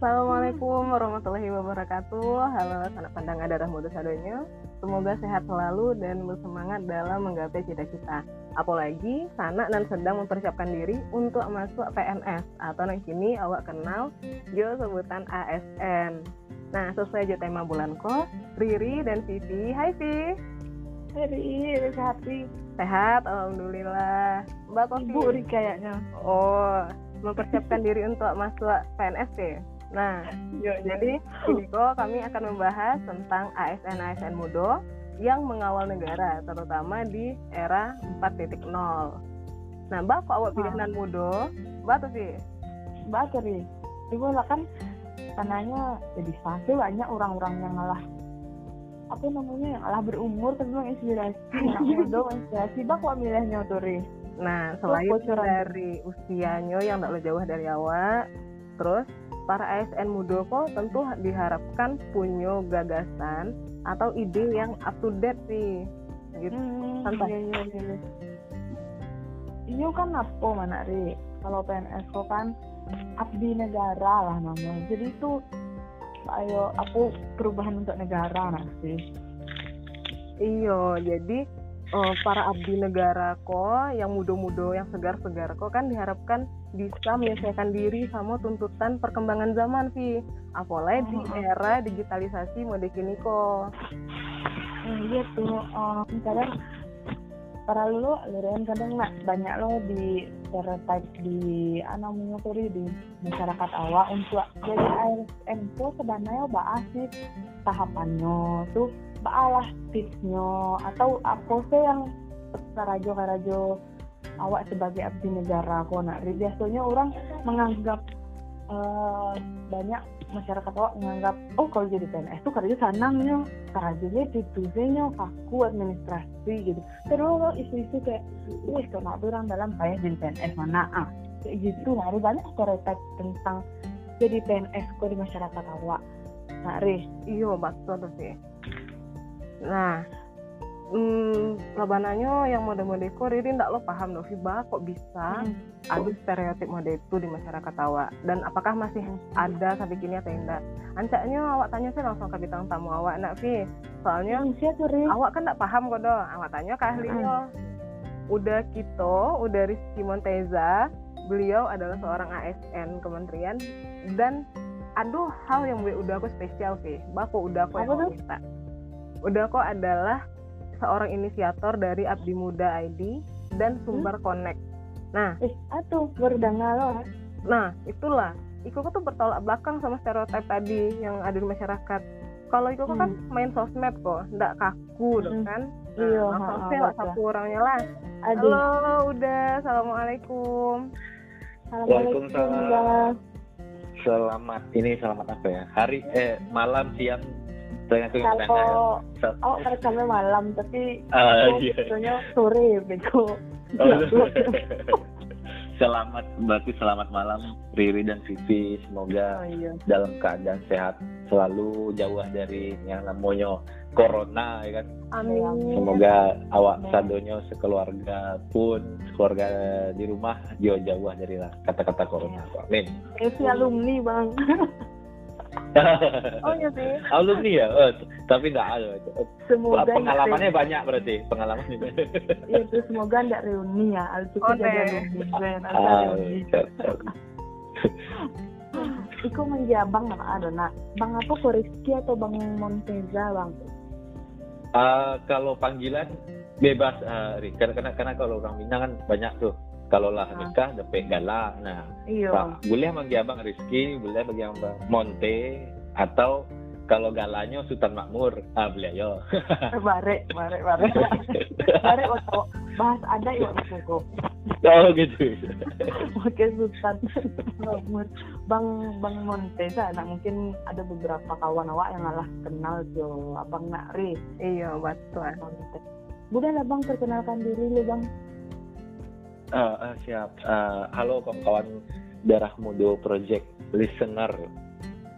Assalamualaikum warahmatullahi wabarakatuh. Halo sanak pandang darah muda sadonya. Semoga sehat selalu dan bersemangat dalam menggapai cita-cita. Apalagi sanak dan sedang mempersiapkan diri untuk masuk PNS atau yang kini awak kenal jo sebutan ASN. Nah, sesuai aja tema bulan kok, Riri dan Vivi. Hai Vi. Riri, sehat Ri. Sehat, alhamdulillah. Mbak Kofi. Ibu Ri kayaknya. Oh, mempersiapkan diri untuk masuk PNS deh. Nah, Yo, jadi ini kok kami akan membahas tentang ASN-ASN Mudo yang mengawal negara, terutama di era 4.0. Nah, Mbak kok awak pilih nan Mudo? Mbak tuh sih? Mbak Ri. Ibu lah kan tanahnya jadi fase banyak orang-orang yang ngalah apa namanya yang ngalah berumur tapi menginspirasi anak muda menginspirasi bak kok milihnya tuh Ri Nah, selain dari usianya yang tak jauh dari awak, terus para ASN Mudo kok tentu diharapkan punya gagasan atau ide yang up to date sih. Gitu. hmm, santai. iya iya iya iya kan apa mana Ri kalau PNS kok kan abdi negara lah namanya jadi itu ayo aku perubahan untuk negara nanti Iya, jadi eh, para abdi negara kok yang mudo-mudo, yang segar-segar kok kan diharapkan bisa menyesuaikan diri sama tuntutan perkembangan zaman sih. Apalagi di Mm-mm. era digitalisasi mode kini kok. Iya tuh eh, kadang para lu lirin kadang nggak banyak lo di stereotype di anak mengotori di masyarakat awak untuk jadi ASN tuh sebenarnya bahas sih tahapannya tuh baalah tipsnya atau apa sih yang karajo karajo awak sebagai abdi negara? Kok nak biasanya orang menganggap eh, banyak masyarakat awak menganggap oh kalau jadi PNS tuh kerja sanangnya kerjanya dituzenya kaku administrasi gitu. Terus isu-isu kayak wih kalau orang dalam payah jadi PNS mana? Ah kayak gitu. Nah banyak stereotip tentang jadi PNS kok di masyarakat awak. Nah Ri Iya, betul sih. Nah, hmm, labananya yang mode-mode kok Riri ndak lo paham Novi bah kok bisa Hmm. ada stereotip mode itu di masyarakat awak dan apakah masih ada sampai kini atau tidak? Ancaknya awak tanya sih langsung ke bintang tamu awak nak Vi. Soalnya Ri awak kan ndak paham kok dong. Awak tanya ke ahlinya. Udah kita, udah Rizky Monteza, beliau adalah seorang ASN kementerian dan aduh hal yang udah aku spesial sih. Bako udah aku yang minta. Udah kok adalah seorang inisiator dari Abdi Muda ID dan Sumber Connect. Nah, eh atuh berdengar lo Nah, itulah. Iko tuh bertolak belakang sama stereotip tadi yang ada di masyarakat. Kalau Iko kan Hmm. main sosmed kok, ndak kaku Hmm. kan. Iya, Nah, langsung sih baca. WhatsApp orangnya lah. aduh Halo, udah. Assalamualaikum. assalamualaikum Waalaikumsalam. Selamat ini selamat apa ya? Hari eh malam siang. Kalau oh rekamnya malam tapi aku iya. sebetulnya sore bego. Oh, selamat berarti selamat malam Riri dan Vivi semoga oh iya. dalam keadaan sehat selalu jauh dari yang namanya corona ya kan? Amin. semoga awak Amin. sadonyo sekeluarga pun keluarga di rumah jauh-jauh dari lah kata-kata corona. Amin. Evi alumni bang Oh iya sih. alumni ya? Oh, tapi nggak ada. Semoga pengalamannya banyak berarti pengalamannya. Banyak. ya, itu semoga nggak reuni ya. Alcuku Oh, jadi alumni Ah, reuni. siap, siap. Iku menjabang nama ada nak. Bang apa kok Rizky atau bang Monteza bang? Ah, kalau panggilan bebas Ri. karena, karena karena kalau orang Minang kan banyak tuh kalau lah Ah. nikah dapet galak nah iya. Boleh bagi abang Rizky boleh bagi abang Monte atau kalau galanya Sultan Makmur. Ah boleh yo. Bare bare bare bare waktu bahas ada ya waktu oh gitu. Oke Sultan Nomor Bang Bang Monteza nah mungkin ada beberapa kawan awak yang ngalah kenal jo Abang Nakri Iya, betul. Monte. Boleh lah Bang perkenalkan diri lu Bang Ah, ah, siap. Ah, halo kawan-kawan darah mudo project listener.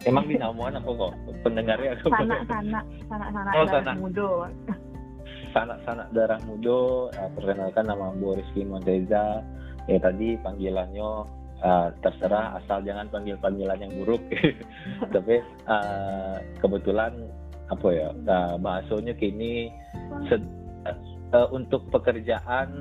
Emang dinamuan apa kok? Pendengarnya apa? Sana sana sana sana Oh, darah sana. mudo. Sanak-sanak darah mudo. Eh, perkenalkan nama Rizky Monteza ya tadi panggilannya uh, terserah asal jangan panggil panggilan yang buruk. Tapi uh, kebetulan apa ya uh, bahasanya kini uh, untuk pekerjaan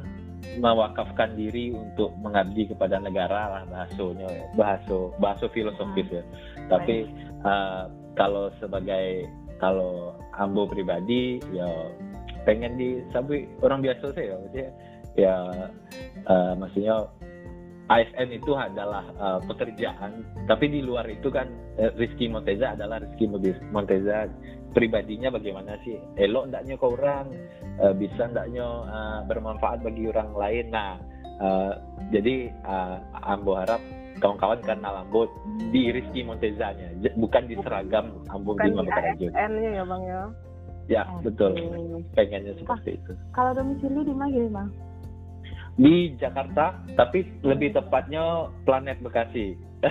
mewakafkan diri untuk mengabdi kepada negara lah bahasanya ya. bahasa bahasa filosofis ya. Tapi uh, kalau sebagai kalau ambo pribadi ya pengen di sabi orang biasa sih ya. Maksudnya ya uh, maksudnya ASN itu adalah uh, pekerjaan. Tapi di luar itu kan uh, Rizky Monteza adalah Rizky Monteza pribadinya bagaimana sih? Elok ndaknya ke orang uh, bisa ndaknya uh, bermanfaat bagi orang lain? Nah uh, jadi uh, Ambo harap kawan-kawan kenal Ambo di Rizky Montezanya. Bukan di seragam Ambo bukan di ASN-nya ya bang ya? Ya betul. Pengennya seperti itu. kalau domisili di mana bang? Di Jakarta tapi lebih tepatnya planet Bekasi.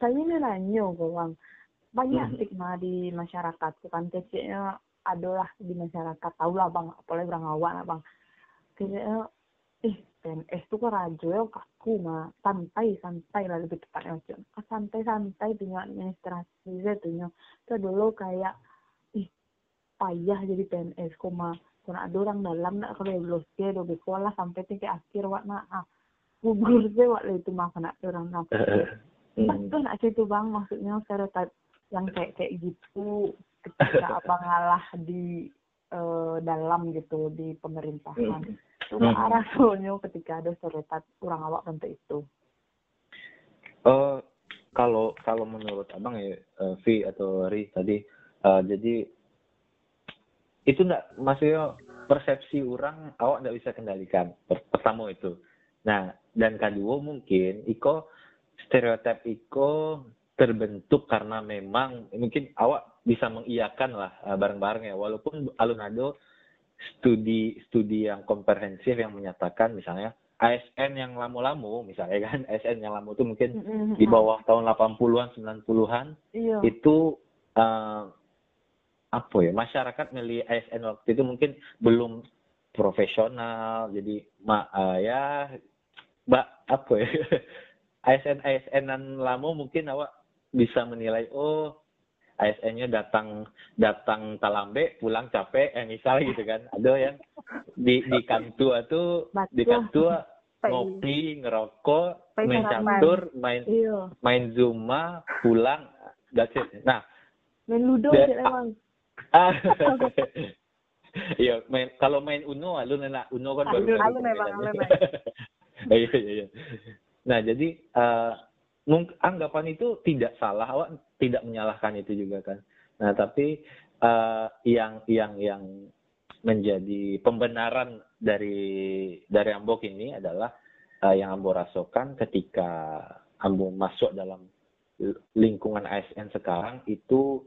Saya ini nanya bang banyak Mhm. stigma di masyarakat. Bukan kecilnya adalah di masyarakat tahu lah bang. Apalagi orang awak lah bang. Kayaknya ih PNS tuh kok rajo ya kaku mah santai santai lah lebih tepatnya macam ah, santai santai punya administrasi tuh itu dulu kayak ih payah jadi PNS koma karena ada orang dalam nak kalau belum dia do sekolah sampai tingkat akhir wak nak. Ah gugur sih wak itu mah kena orang nak Hmm. betul nak situ bang maksudnya stereotip yang kayak kayak gitu ketika abang ngalah di eh, dalam gitu di pemerintahan Hmm. cuma Hmm. arah soalnya ketika ada stereotip kurang awak bentuk itu Eh, kalau kalau menurut abang ya eh, V atau Ri tadi eh, jadi itu enggak maksudnya persepsi orang awak nggak bisa kendalikan Per- pertama itu nah dan kedua mungkin iko stereotip iko terbentuk karena memang mungkin awak bisa mengiyakan lah eh, bareng-bareng ya walaupun alun ado studi studi yang komprehensif yang menyatakan misalnya ASN yang lamu-lamu misalnya kan ASN yang lamu itu mungkin di bawah tahun 80-an 90-an iya. itu eh, apa ya masyarakat milih ASN waktu itu mungkin belum profesional jadi ma eh, ya mbak apa ya ASN ASN-an lama mungkin awak bisa menilai oh ASN-nya datang datang talambe pulang capek eh misal gitu kan. Ada yang di di kantua tuh di Betul. kantua ngopi ngerokok Pai main catur main iya. main zuma pulang that's it. Nah main ludo Dan- sih emang. Ah iya main kalau main uno lu nena uno kan baru Alun, baru alun emang, permainannya. alun iya iya iya. Nah jadi mung- anggapan itu tidak salah awak tidak menyalahkan itu juga kan. Nah tapi eh, yang yang yang menjadi pembenaran dari dari Ambok ini adalah eh, yang Ambo rasakan ketika Ambo masuk dalam lingkungan ASN sekarang itu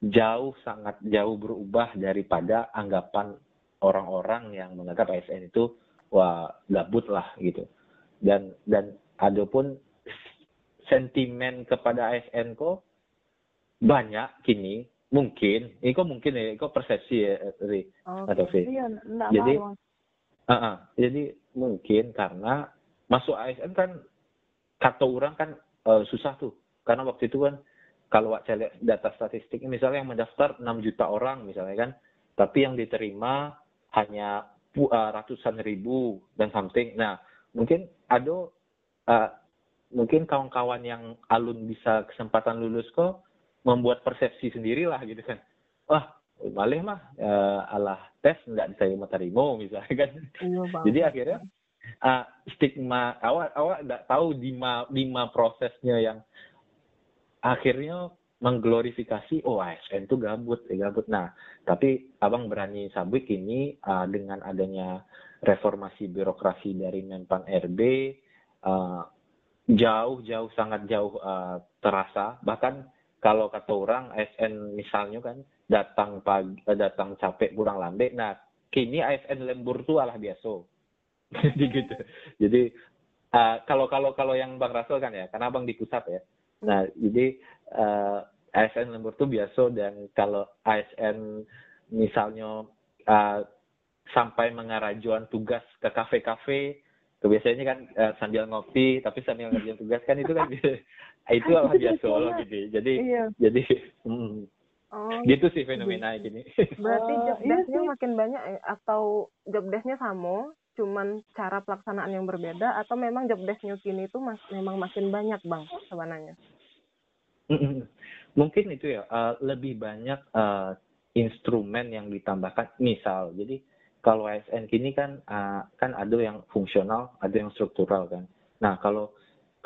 jauh sangat jauh berubah daripada anggapan orang-orang yang menganggap ASN itu wah gabut lah gitu. Dan dan ada pun sentimen kepada ASN kok banyak kini. Mungkin. Ini kok mungkin ya. Kok persepsi ya Ri. Oke. atau V iya Jadi-. Ah, ah. jadi mungkin karena masuk ASN kan kata orang kan eh, susah tuh. Karena waktu itu kan kalau saya lihat data statistik misalnya yang mendaftar 6 juta orang misalnya kan tapi yang diterima hanya eh, ratusan ribu dan something. Nah mungkin ada eh, mungkin kawan-kawan yang alun bisa kesempatan lulus kok membuat persepsi sendirilah gitu kan. Wah malih mah eh, alah tes nggak diterima terima misalnya kan. Iya jadi akhirnya uh, stigma awak awak nggak tahu di ma, di ma prosesnya yang akhirnya mengglorifikasi oh ASN itu gabut eh, gabut. Nah tapi abang berani sabik ini uh, dengan adanya reformasi birokrasi dari Menpan RB uh, jauh jauh sangat jauh uh, terasa. Bahkan kalau kata orang ASN misalnya kan datang pagi eh, datang capek kurang lambe nah kini ASN lembur tuh alah biasa. Jadi gitu. Jadi uh, kalau kalau kalau yang bang Rasul kan ya karena bang di pusat ya. Nah jadi uh, ASN lembur tuh biasa. Dan kalau ASN misalnya uh, sampai mengarajuan tugas ke kafe-kafe kebiasaannya kan uh, sambil ngopi tapi sambil ngerjain tugas kan itu kan itu lah biasa loh gitu. Jadi iya. jadi hmm, oh, gitu sih fenomena gitu. gini. Berarti job iya desknya makin banyak eh, atau job desknya sama cuman cara pelaksanaan yang berbeda atau memang job desknya kini itu mas memang makin banyak bang sebenarnya? Mungkin itu ya uh, lebih banyak uh, instrumen yang ditambahkan. Misal jadi kalau ASN kini kan uh, kan ada yang fungsional, ada yang struktural kan. Nah kalau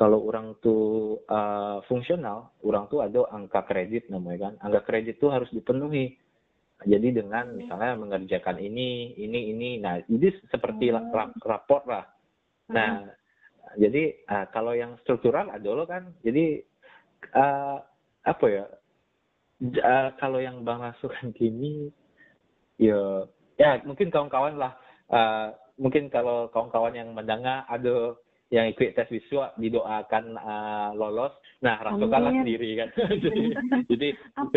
kalau orang tuh uh, fungsional, orang tuh ada angka kredit namanya kan. Angka kredit tuh harus dipenuhi. Jadi dengan misalnya mengerjakan ini, ini, ini. Nah ini seperti hmm. rapor lah. Nah hmm. jadi uh, kalau yang struktural ada lo kan. Jadi uh, apa ya? Uh, kalau yang bang masukan kini, ya ya mungkin kawan-kawan lah. Uh, mungkin kalau kawan-kawan yang mendengar ada yang ikut tes visual didoakan uh, lolos. Nah rasakanlah sendiri kan. Jadi jadi oh,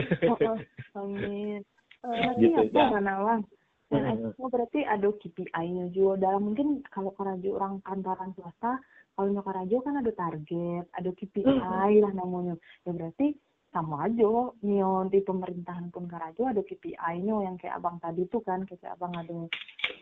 oh, amin. Uh, gitu, ya. Hmm. oh, berarti ada KPI-nya juga. Dalam mungkin kalau karajo orang kantoran swasta kalau karajo kan ada target ada KPI hmm. lah namanya. Ya berarti sama aja nyon di pemerintahan pun karajo ada KPI-nya yang kayak abang tadi tuh kan kayak abang ada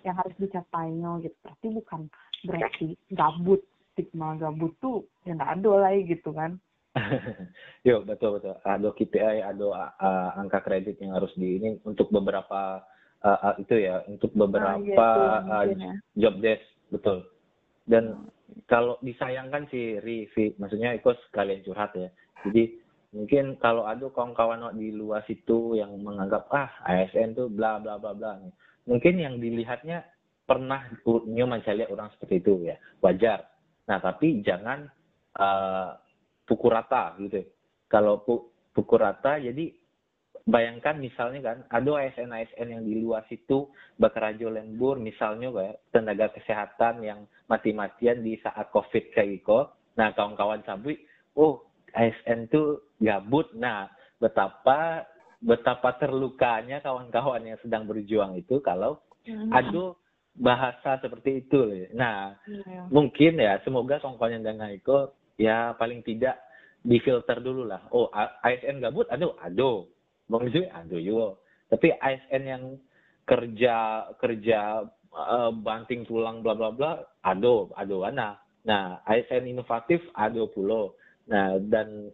yang harus dicapainya gitu. Berarti bukan berarti gabut stigma gabut tuh yang nggak ada lagi gitu kan. Yo betul betul. Ada KPI ada uh, angka kredit yang harus di ini untuk beberapa uh, uh, itu ya untuk beberapa ah, iya, uh, job desk betul. Dan hmm. kalau disayangkan sih Rivi maksudnya ikut sekalian curhat ya. Jadi mungkin kalau ada kawan-kawan di luar situ yang menganggap ah ASN tuh bla bla bla bla mungkin yang dilihatnya pernah nyoba lihat orang seperti itu ya. Wajar. Nah tapi jangan uh, pukul rata gitu. Kalau pu pukul rata jadi bayangkan misalnya kan ada ASN ASN yang di luar situ bekerja lembur misalnya kayak tenaga kesehatan yang mati-matian di saat covid kayak gitu. Nah kawan-kawan sabui oh ASN tuh gabut. Nah, betapa betapa terlukanya kawan-kawan yang sedang berjuang itu kalau hmm. ada bahasa seperti itu. Nah, hmm. mungkin ya semoga kawan-kawan yang ya paling tidak difilter dulu lah. Oh, ASN gabut, aduh, aduh. Bang Zui, aduh yo. Tapi ASN yang kerja kerja uh, banting tulang bla bla bla, aduh, aduh ana. Nah, ASN inovatif aduh pulau. Nah, dan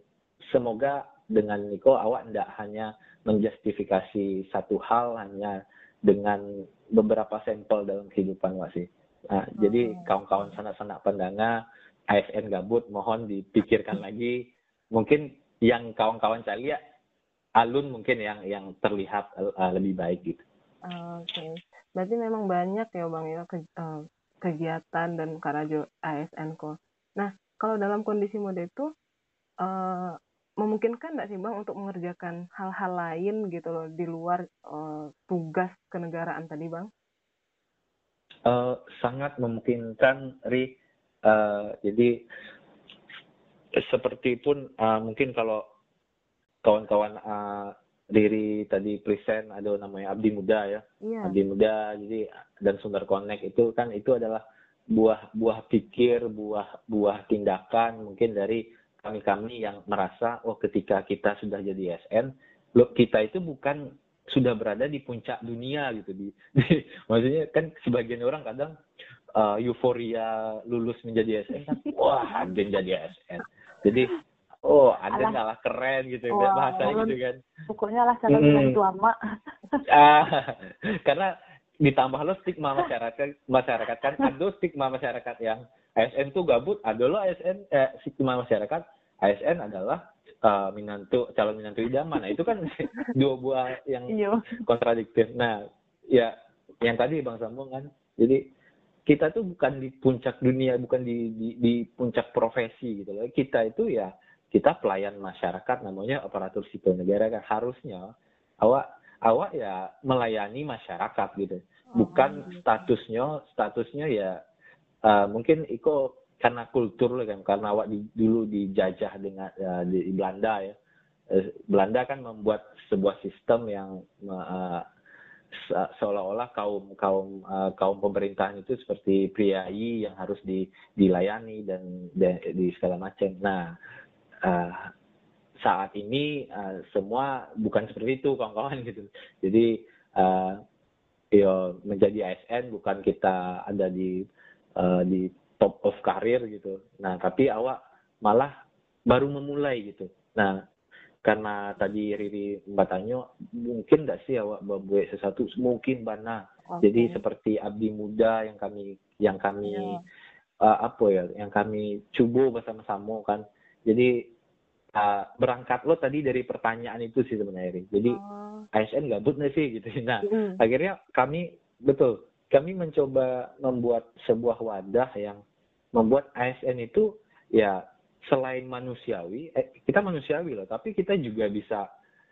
semoga dengan Niko awak tidak hanya menjustifikasi satu hal hanya dengan beberapa sampel dalam kehidupan awak sih. Nah, hmm. jadi kawan-kawan sanak-sanak pendanga ASN gabut mohon dipikirkan lagi. Mungkin yang kawan-kawan saya lihat alun mungkin yang yang terlihat uh, lebih baik gitu. Oke, okay. berarti memang banyak ya bang ya ke, uh, kegiatan dan karajo ASN kok. Nah, kalau dalam kondisi mode itu uh, memungkinkan nggak sih bang untuk mengerjakan hal-hal lain gitu loh di luar uh, tugas kenegaraan tadi bang? Uh, sangat memungkinkan ri uh, jadi seperti pun uh, mungkin kalau kawan-kawan uh, diri tadi present ada namanya Abdi Muda ya yeah. Abdi Muda jadi dan Sumber Connect itu kan itu adalah buah buah pikir buah buah tindakan mungkin dari kami-kami yang merasa oh ketika kita sudah jadi SN lo kita itu bukan sudah berada di puncak dunia gitu. Di, di maksudnya kan sebagian orang kadang uh, euforia lulus menjadi SN kan wah ada jadi SN jadi oh ada salah keren gitu oh, bahasanya gitu kan. Pokoknya lah cara hmm. lama ah, karena ditambah lo stigma masyarakat masyarakat kan ada stigma masyarakat yang ASN tuh gabut ada lo ASN eh, stigma masyarakat ASN adalah uh, minantu calon minantu idaman. Nah itu kan dua buah yang iya. kontradiktif. Nah ya yang tadi bang sambung kan jadi kita tuh bukan di puncak dunia bukan di di, di puncak profesi gitu loh. Kita itu ya kita pelayan masyarakat namanya aparatur sipil negara kan harusnya awak awak ya melayani masyarakat gitu bukan oh, gitu. statusnya statusnya ya uh, mungkin iko karena kultur kan karena awak di, dulu dijajah dengan uh, di, Belanda ya uh, Belanda kan membuat sebuah sistem yang uh, se- seolah-olah kaum kaum uh, kaum pemerintahan itu seperti priai yang harus di, dilayani dan, dan di segala macam. Nah, uh, saat ini uh, semua bukan seperti itu kawan-kawan gitu. Jadi uh, yo menjadi ASN bukan kita ada di uh, di top of karir gitu. Nah, tapi awak malah baru memulai gitu. Nah, karena tadi Riri bertanya, mungkin tidak sih awak membuat sesuatu? Mungkin bana. Oke. Jadi seperti abdi muda yang kami yang kami Iya. uh, apa ya, yang kami coba bersama-sama kan. Jadi uh, berangkat lo tadi dari pertanyaan itu sih sebenarnya. Jadi Oh. ASN gabut nggak sih gitu. Nah, Mm. akhirnya kami betul kami mencoba membuat sebuah wadah yang membuat ASN itu ya selain manusiawi eh, kita manusiawi loh tapi kita juga bisa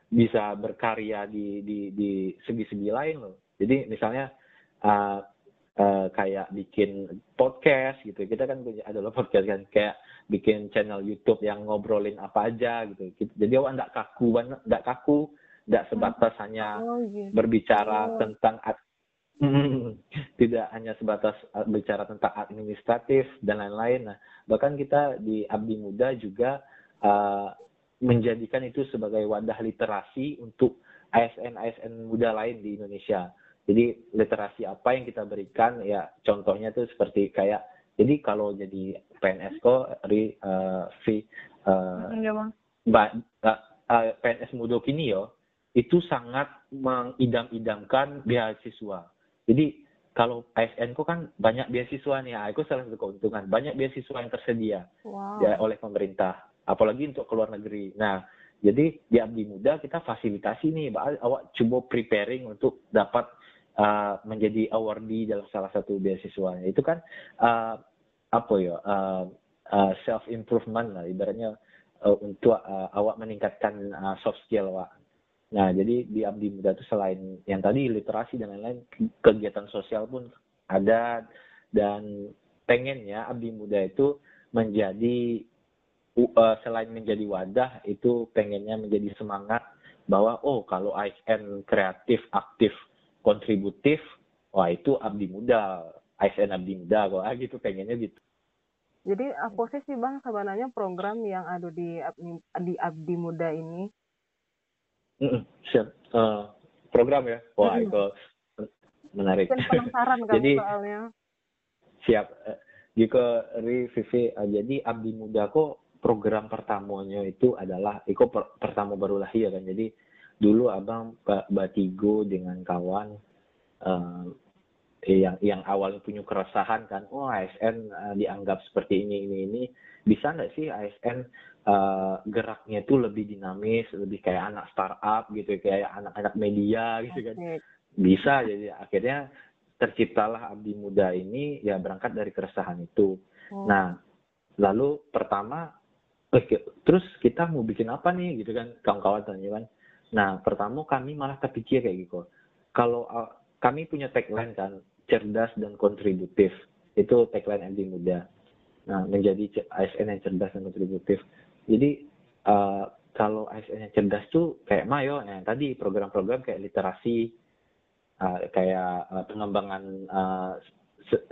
bisa berkarya di di di segi-segi lain loh jadi misalnya uh, uh, kayak bikin podcast gitu kita kan punya adalah podcast kan kayak bikin channel YouTube yang ngobrolin apa aja gitu jadi awak nggak kaku banget nggak kaku nggak sebatas hanya Oh, gitu. berbicara Oh. tentang Hmm, tidak hanya sebatas bicara tentang administratif dan lain-lain. Nah, bahkan kita di Abdi Muda juga uh, menjadikan itu sebagai wadah literasi untuk ASN-ASN muda lain di Indonesia. Jadi literasi apa yang kita berikan ya contohnya tuh seperti kayak jadi kalau jadi PNS kok ri uh, V uh, ba- uh, uh, PNS muda kini yo itu sangat mengidam-idamkan beasiswa. Jadi kalau ASN ku kan banyak beasiswa nih, itu salah satu keuntungan. Banyak beasiswa yang tersedia Wow. ya oleh pemerintah, apalagi untuk ke luar negeri. Nah, jadi di Abdi Muda kita fasilitasi nih, awak coba preparing untuk dapat uh, menjadi awardee dalam salah satu beasiswa. Itu kan uh, apa ya, uh, uh, self improvement lah, ibaratnya uh, untuk uh, awak meningkatkan uh, soft skill awak. Nah, jadi di Abdi Muda itu selain yang tadi literasi dan lain-lain, kegiatan sosial pun ada dan pengen ya Abdi Muda itu menjadi u- eh, selain menjadi wadah itu pengennya menjadi semangat bahwa oh kalau ASN kreatif, aktif, kontributif, wah itu Abdi Muda, ASN Abdi Muda kok ah gitu pengennya gitu. Jadi apa sih sih bang sebenarnya program yang ada di Abdi, di Abdi Muda ini? Mm-mm, siap. Eh, program ya, wah Mm-mm. itu menarik. Mungkin penasaran kami Jadi- soalnya. Siap. Eh, Jika Ri Vivi, eh, jadi Abdi Muda kok program pertamanya itu adalah, itu per- pertama baru lahir kan. Jadi dulu abang Pak Batigo dengan kawan eh, yang yang awalnya punya keresahan kan, oh ASN eh, dianggap seperti ini ini ini, bisa nggak sih ASN eh, geraknya itu lebih dinamis, lebih kayak anak startup gitu, kayak anak-anak media gitu kan bisa jadi akhirnya terciptalah Abdi Muda ini ya berangkat dari keresahan itu. Oh, Nah, lalu pertama terus kita mau bikin apa nih gitu kan kawan-kawan tanya kan. Nah, pertama kami malah terpikir kayak gitu. Kalau uh, kami punya tagline kan cerdas dan kontributif. Itu tagline Abdi Muda. Nah, menjadi ASN yang cerdas dan kontributif. Jadi uh, kalau ASN yang cerdas tuh kayak Mayo, nah, tadi program-program kayak literasi, uh, kayak uh, pengembangan uh,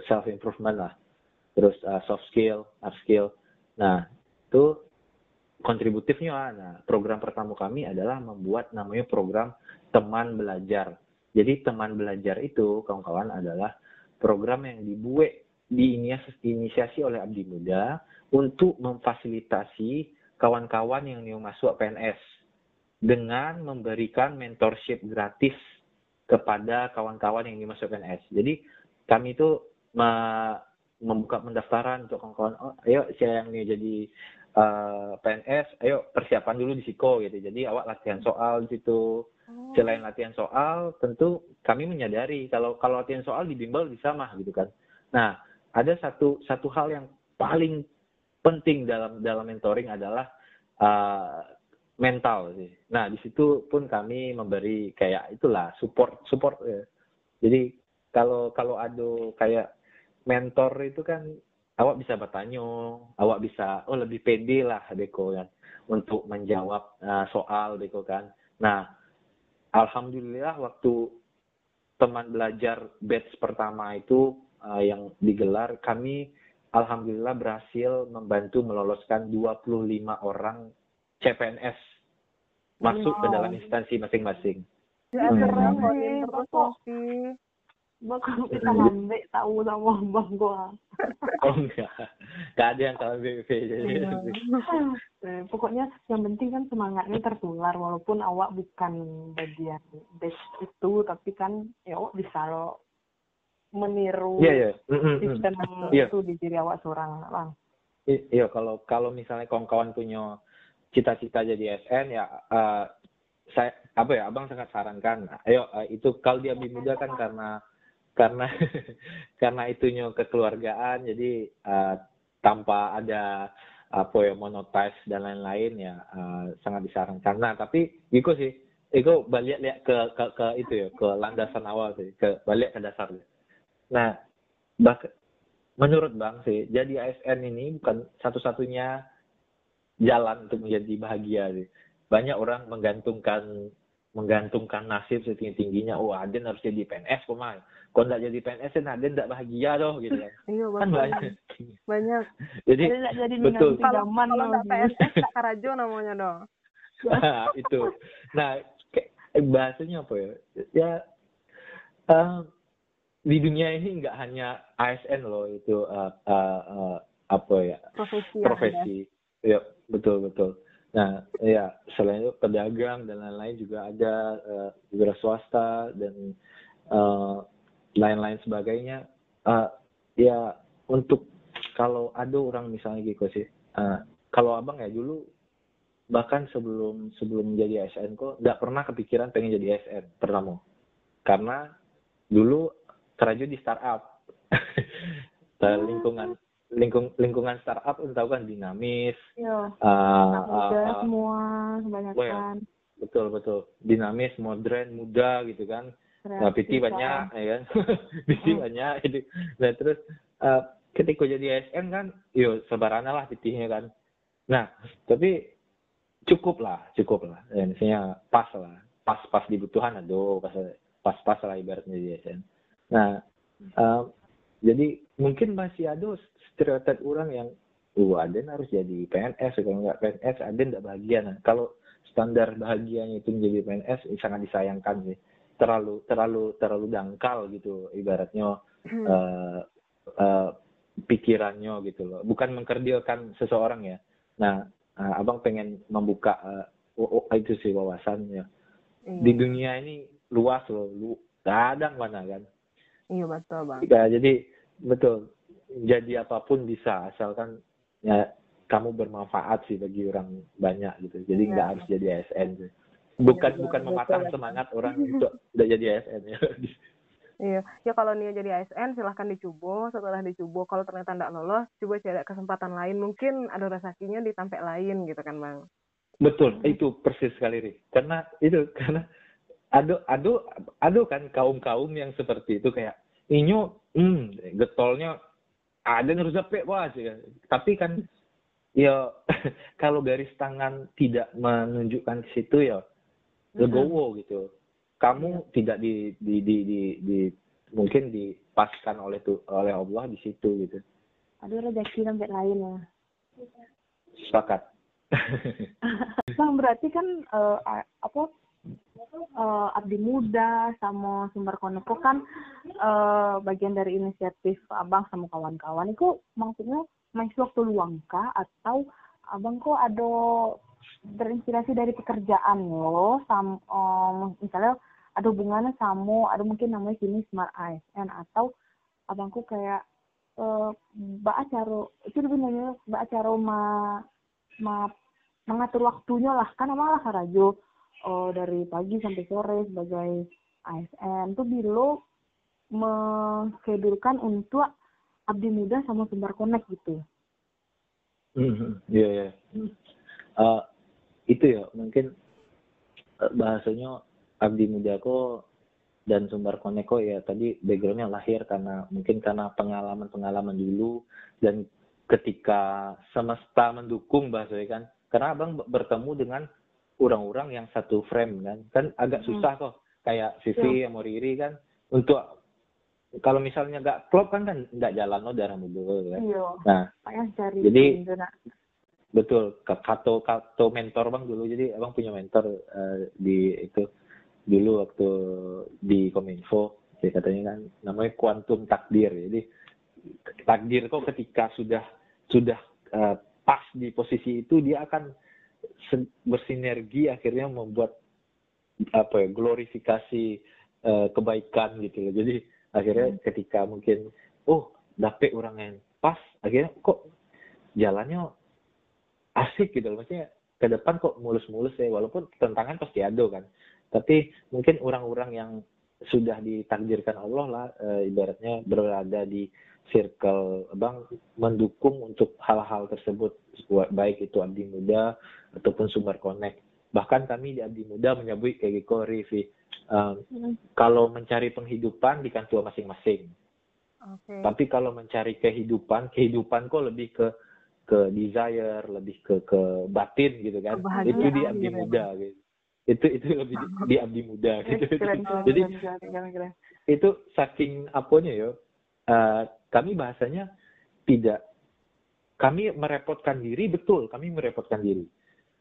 self improvement lah, terus uh, soft skill, hard skill. Nah itu kontributifnya, nah program pertama kami adalah membuat namanya program teman belajar. Jadi teman belajar itu kawan-kawan adalah program yang dibuat diinisiasi oleh Abdi Muda untuk memfasilitasi kawan-kawan yang mau masuk PNS dengan memberikan mentorship gratis kepada kawan-kawan yang dimasuk PNS. Jadi kami itu me- membuka pendaftaran untuk kawan-kawan, oh, ayo saya yang nih jadi eh, PNS, ayo persiapan dulu di Siko gitu. Jadi awak latihan soal di situ. Oh, Selain latihan soal, tentu kami menyadari kalau kalau latihan soal di bimbel bisa mah gitu kan. Nah, ada satu satu hal yang paling penting dalam dalam mentoring adalah eh, mental sih. Nah, di situ pun kami memberi kayak itulah support support ya. Jadi kalau kalau ada kayak mentor itu kan awak bisa bertanya, awak bisa oh lebih pede lah Deko kan untuk menjawab uh, soal Deko kan. Nah, alhamdulillah waktu teman belajar batch pertama itu uh, yang digelar kami alhamdulillah berhasil membantu meloloskan 25 orang CPNS masuk ke dalam instansi masing-masing. Ya, Hmm. keren Bakal kita ngambil tahu sama bang gua. Oh enggak, enggak ada yang tahu BPP. Jadi, Iya. Eh, pokoknya yang penting kan semangatnya tertular walaupun awak bukan bagian base itu tapi kan ya awak bisa lo meniru Iya iya. Mm, mm, mm. sistem Iya. itu di diri awak seorang bang. I- Iya kalau kalau misalnya kawan-kawan punya cita-cita jadi SN ya eh, saya apa ya abang sangat sarankan ayo eh, itu kalau dia lebih muda kan karena karena karena itunya kekeluargaan jadi eh, tanpa ada apa ya monetize dan lain-lain ya eh, sangat disarankan. Nah tapi itu sih itu balik lihat ke, ke ke itu ya ke landasan awal sih ke balik ke dasar nah bak menurut bang sih jadi ASN ini bukan satu-satunya jalan untuk menjadi bahagia sih. Banyak orang menggantungkan menggantungkan nasib setinggi tingginya oh Aden harus jadi PNS kok mah kalau nggak jadi PNS kan Aden nggak bahagia doh gitu kan Iya, kan banyak Banyak. jadi nggak jadi betul. Kalau zaman kalau nggak. PNS, Kak Karajo namanya dong. itu nah kayak- bahasanya apa ya ya eh, di dunia ini nggak hanya ASN loh itu eh, eh, eh, apa ya Profesi. profesi ya betul betul nah ya selain itu pedagang dan lain-lain juga ada eh, wira swasta dan eh, lain-lain sebagainya. Eh, ya untuk kalau ada orang misalnya gitu sih eh, kalau abang ya dulu bahkan sebelum sebelum menjadi ASN kok nggak pernah kepikiran pengen jadi ASN pertama karena dulu terjun di startup lingkungan lingkung lingkungan startup tahu kan dinamis Iya. uh, muda uh, semua kebanyakan. betul betul. Dinamis modern muda gitu kan. Nah PT banyak ya kan. PT Hmm. banyak itu nah terus uh, ketika jadi ASN kan yo sebarana lah PT-nya kan. Nah tapi cukup lah cukup lah. Ya, misalnya pas lah pas pas dibutuhan aduh pas pas pas lah ibaratnya jadi ASN nah uh, jadi mungkin masih ada stereotip orang yang uh Aden harus jadi PNS kalau nggak PNS Aden nggak bahagia nah kalau standar bahagianya itu menjadi PNS sangat disayangkan sih terlalu terlalu terlalu dangkal gitu ibaratnya Hmm. eh, eh, pikirannya gitu loh bukan mengkerdilkan seseorang ya nah eh, abang pengen membuka eh, oh, oh, itu sih wawasannya Iya. di dunia ini luas loh lu kadang mana kan Iya betul bang. Ya, jadi betul. Jadi apa pun bisa asalkan ya kamu bermanfaat sih bagi orang banyak gitu. Jadi Iya. nggak harus jadi ASN sih. Bukan Iya, bukan betul. semangat orang untuk udah jadi ASN ya. Iya, ya kalau Nia jadi ASN silahkan dicoba. Setelah dicoba, kalau ternyata tidak lolos, coba cari kesempatan lain. Mungkin ada rezekinya di tempat lain gitu kan bang. Betul, itu persis sekali Ri. Karena itu karena ada ada ada kan kaum-kaum yang seperti itu kayak inyo hmm getolnya ada harus dapet wah sih kan. Tapi kan ya kalau garis tangan tidak menunjukkan ke situ ya legowo gitu. Kamu tidak di di di di, di- mungkin dipaskan oleh tu, oleh Allah di situ gitu. Ada rezeki sampai lain ya. Sepakat. Bang berarti kan a- apa eh, abdi muda sama sumber koneko kan eh, bagian dari inisiatif abang sama kawan-kawan. Itu maksudnya masih waktu luang kah? Atau abang kok ada terinspirasi dari pekerjaan lo? Sam eh, misalnya ada hubungannya sama ada mungkin namanya sini smart ASN atau abangku kayak eh mbak acara itu lebih namanya mbak acara ma, ma mengatur waktunya lah. Kan malah karajo eh, dari pagi sampai sore sebagai ASN tuh bilo mengkedulkan untuk abdi muda sama sumber connect gitu? Mhm, Iya ya. Eh, itu ya mungkin eh, bahasanya abdi muda kok dan sumber koneko ya tadi backgroundnya lahir karena mungkin karena pengalaman-pengalaman dulu dan ketika semesta mendukung bahasanya kan. Karena abang ber- bertemu dengan orang-orang yang satu frame kan? Kan agak Hmm. susah kok. Kayak Vivi yang mau Riri kan? Untuk kalau misalnya nggak klop kan kan? Nggak jalan lo darah muda kan? Iya. Nah cari Jadi- betul Ka- kato kato mentor bang dulu. Jadi abang punya mentor eh, di itu dulu waktu di kominfo jadi katanya kan namanya kuantum takdir. Jadi takdir kok ketika sudah sudah eh, pas di posisi itu dia akan bersinergi akhirnya membuat apa ya glorifikasi eh, kebaikan gitu loh. Jadi akhirnya ketika mungkin oh dapet orang yang pas akhirnya kok jalannya asik gitu loh. Maksudnya ke depan kok mulus-mulus ya walaupun tentangan pasti ada kan. Tapi mungkin orang-orang yang sudah ditakdirkan Allah lah eh, ibaratnya berada di circle bang mendukung untuk hal-hal tersebut baik itu abdi muda ataupun sumber connect bahkan kami di abdi muda menyebut kayak gitu Rivi Hmm. kalau mencari penghidupan di kantor masing-masing Oke. tapi kalau mencari kehidupan, kehidupan kok lebih ke ke desire, lebih ke ke batin gitu kan. Kebahagiaan Itu di abdi gitu ya, muda gitu. Itu itu lebih di, di abdi muda gitu. keren keren Jadi keren keren keren, itu saking apanya yo. eh, kami bahasanya tidak kami merepotkan diri betul, kami merepotkan diri.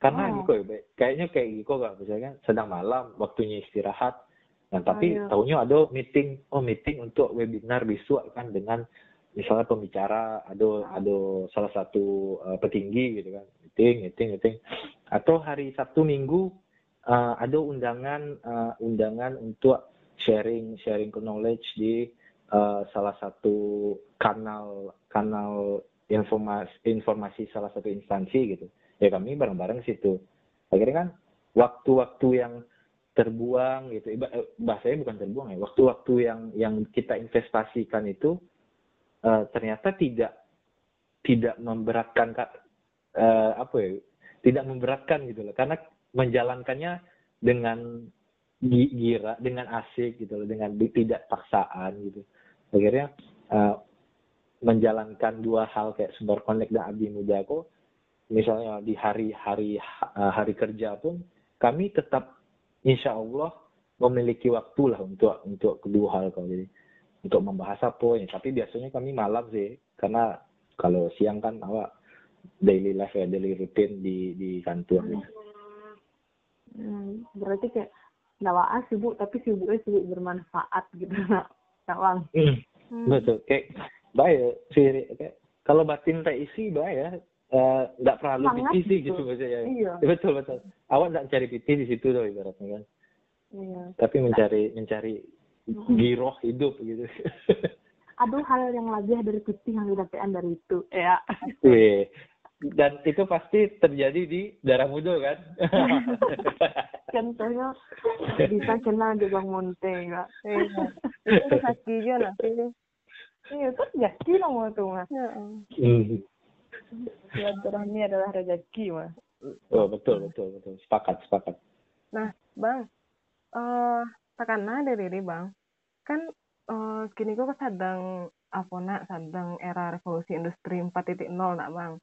Karena Oh. Giko ya, kayaknya kayak Giko gak misalnya sedang malam waktunya istirahat. Nah, tapi Oh, iya. tahunya ada meeting, oh meeting untuk webinar besok kan dengan misalnya pembicara, ada ada salah satu eh, petinggi gitu kan, meeting, meeting, meeting. Atau hari Sabtu Minggu eh, ada undangan eh, undangan untuk sharing sharing knowledge di eh, salah satu kanal kanal informasi informasi salah satu instansi gitu. Ya kami bareng-bareng situ. Akhirnya kan waktu-waktu yang terbuang gitu eh, bahasanya bukan terbuang ya waktu-waktu yang yang kita investasikan itu eh, ternyata tidak tidak memberatkan Kak, eh, apa ya tidak memberatkan gitu loh. Karena menjalankannya dengan gi- gira dengan asik gitu loh dengan tidak paksaan gitu akhirnya eh, menjalankan dua hal kayak sumber connect dan abdi muda kok misalnya di hari-hari eh, hari kerja pun kami tetap insya Allah memiliki waktu lah untuk untuk kedua hal kalau jadi. Untuk membahas apa ya. Tapi biasanya kami malam sih. Karena kalau siang kan awak daily life ya daily routine di di kantor. Gitu. Hmm, berarti kayak nggak sibuk tapi sibuknya sibuk bermanfaat gitu nak Bang. Hmm. Hmm. Betul, kayak baik sih kayak kalau batin terisi baik ya eh, nggak perlu Semangat PT sih gitu. gitu maksudnya. Iya. Ya, betul betul. Awak nggak cari PT di situ tuh ibaratnya kan, Iya. tapi mencari mencari giroh hidup gitu. Ada hal yang lebih dari putih yang didapatkan dari itu. Ya. Wih. Dan itu pasti terjadi di darah muda kan? Contohnya bisa kenal di Bang Monte enggak? Itu kaki juga nanti. Iya, kan rezeki dong tuh mas. Silaturahmi adalah rezeki mas. Oh, betul betul betul. Sepakat sepakat. Nah, Bang, eh takana dari diri Bang, kan eh kini kok sedang apa nak sedang era revolusi industri 4.0 nak Bang.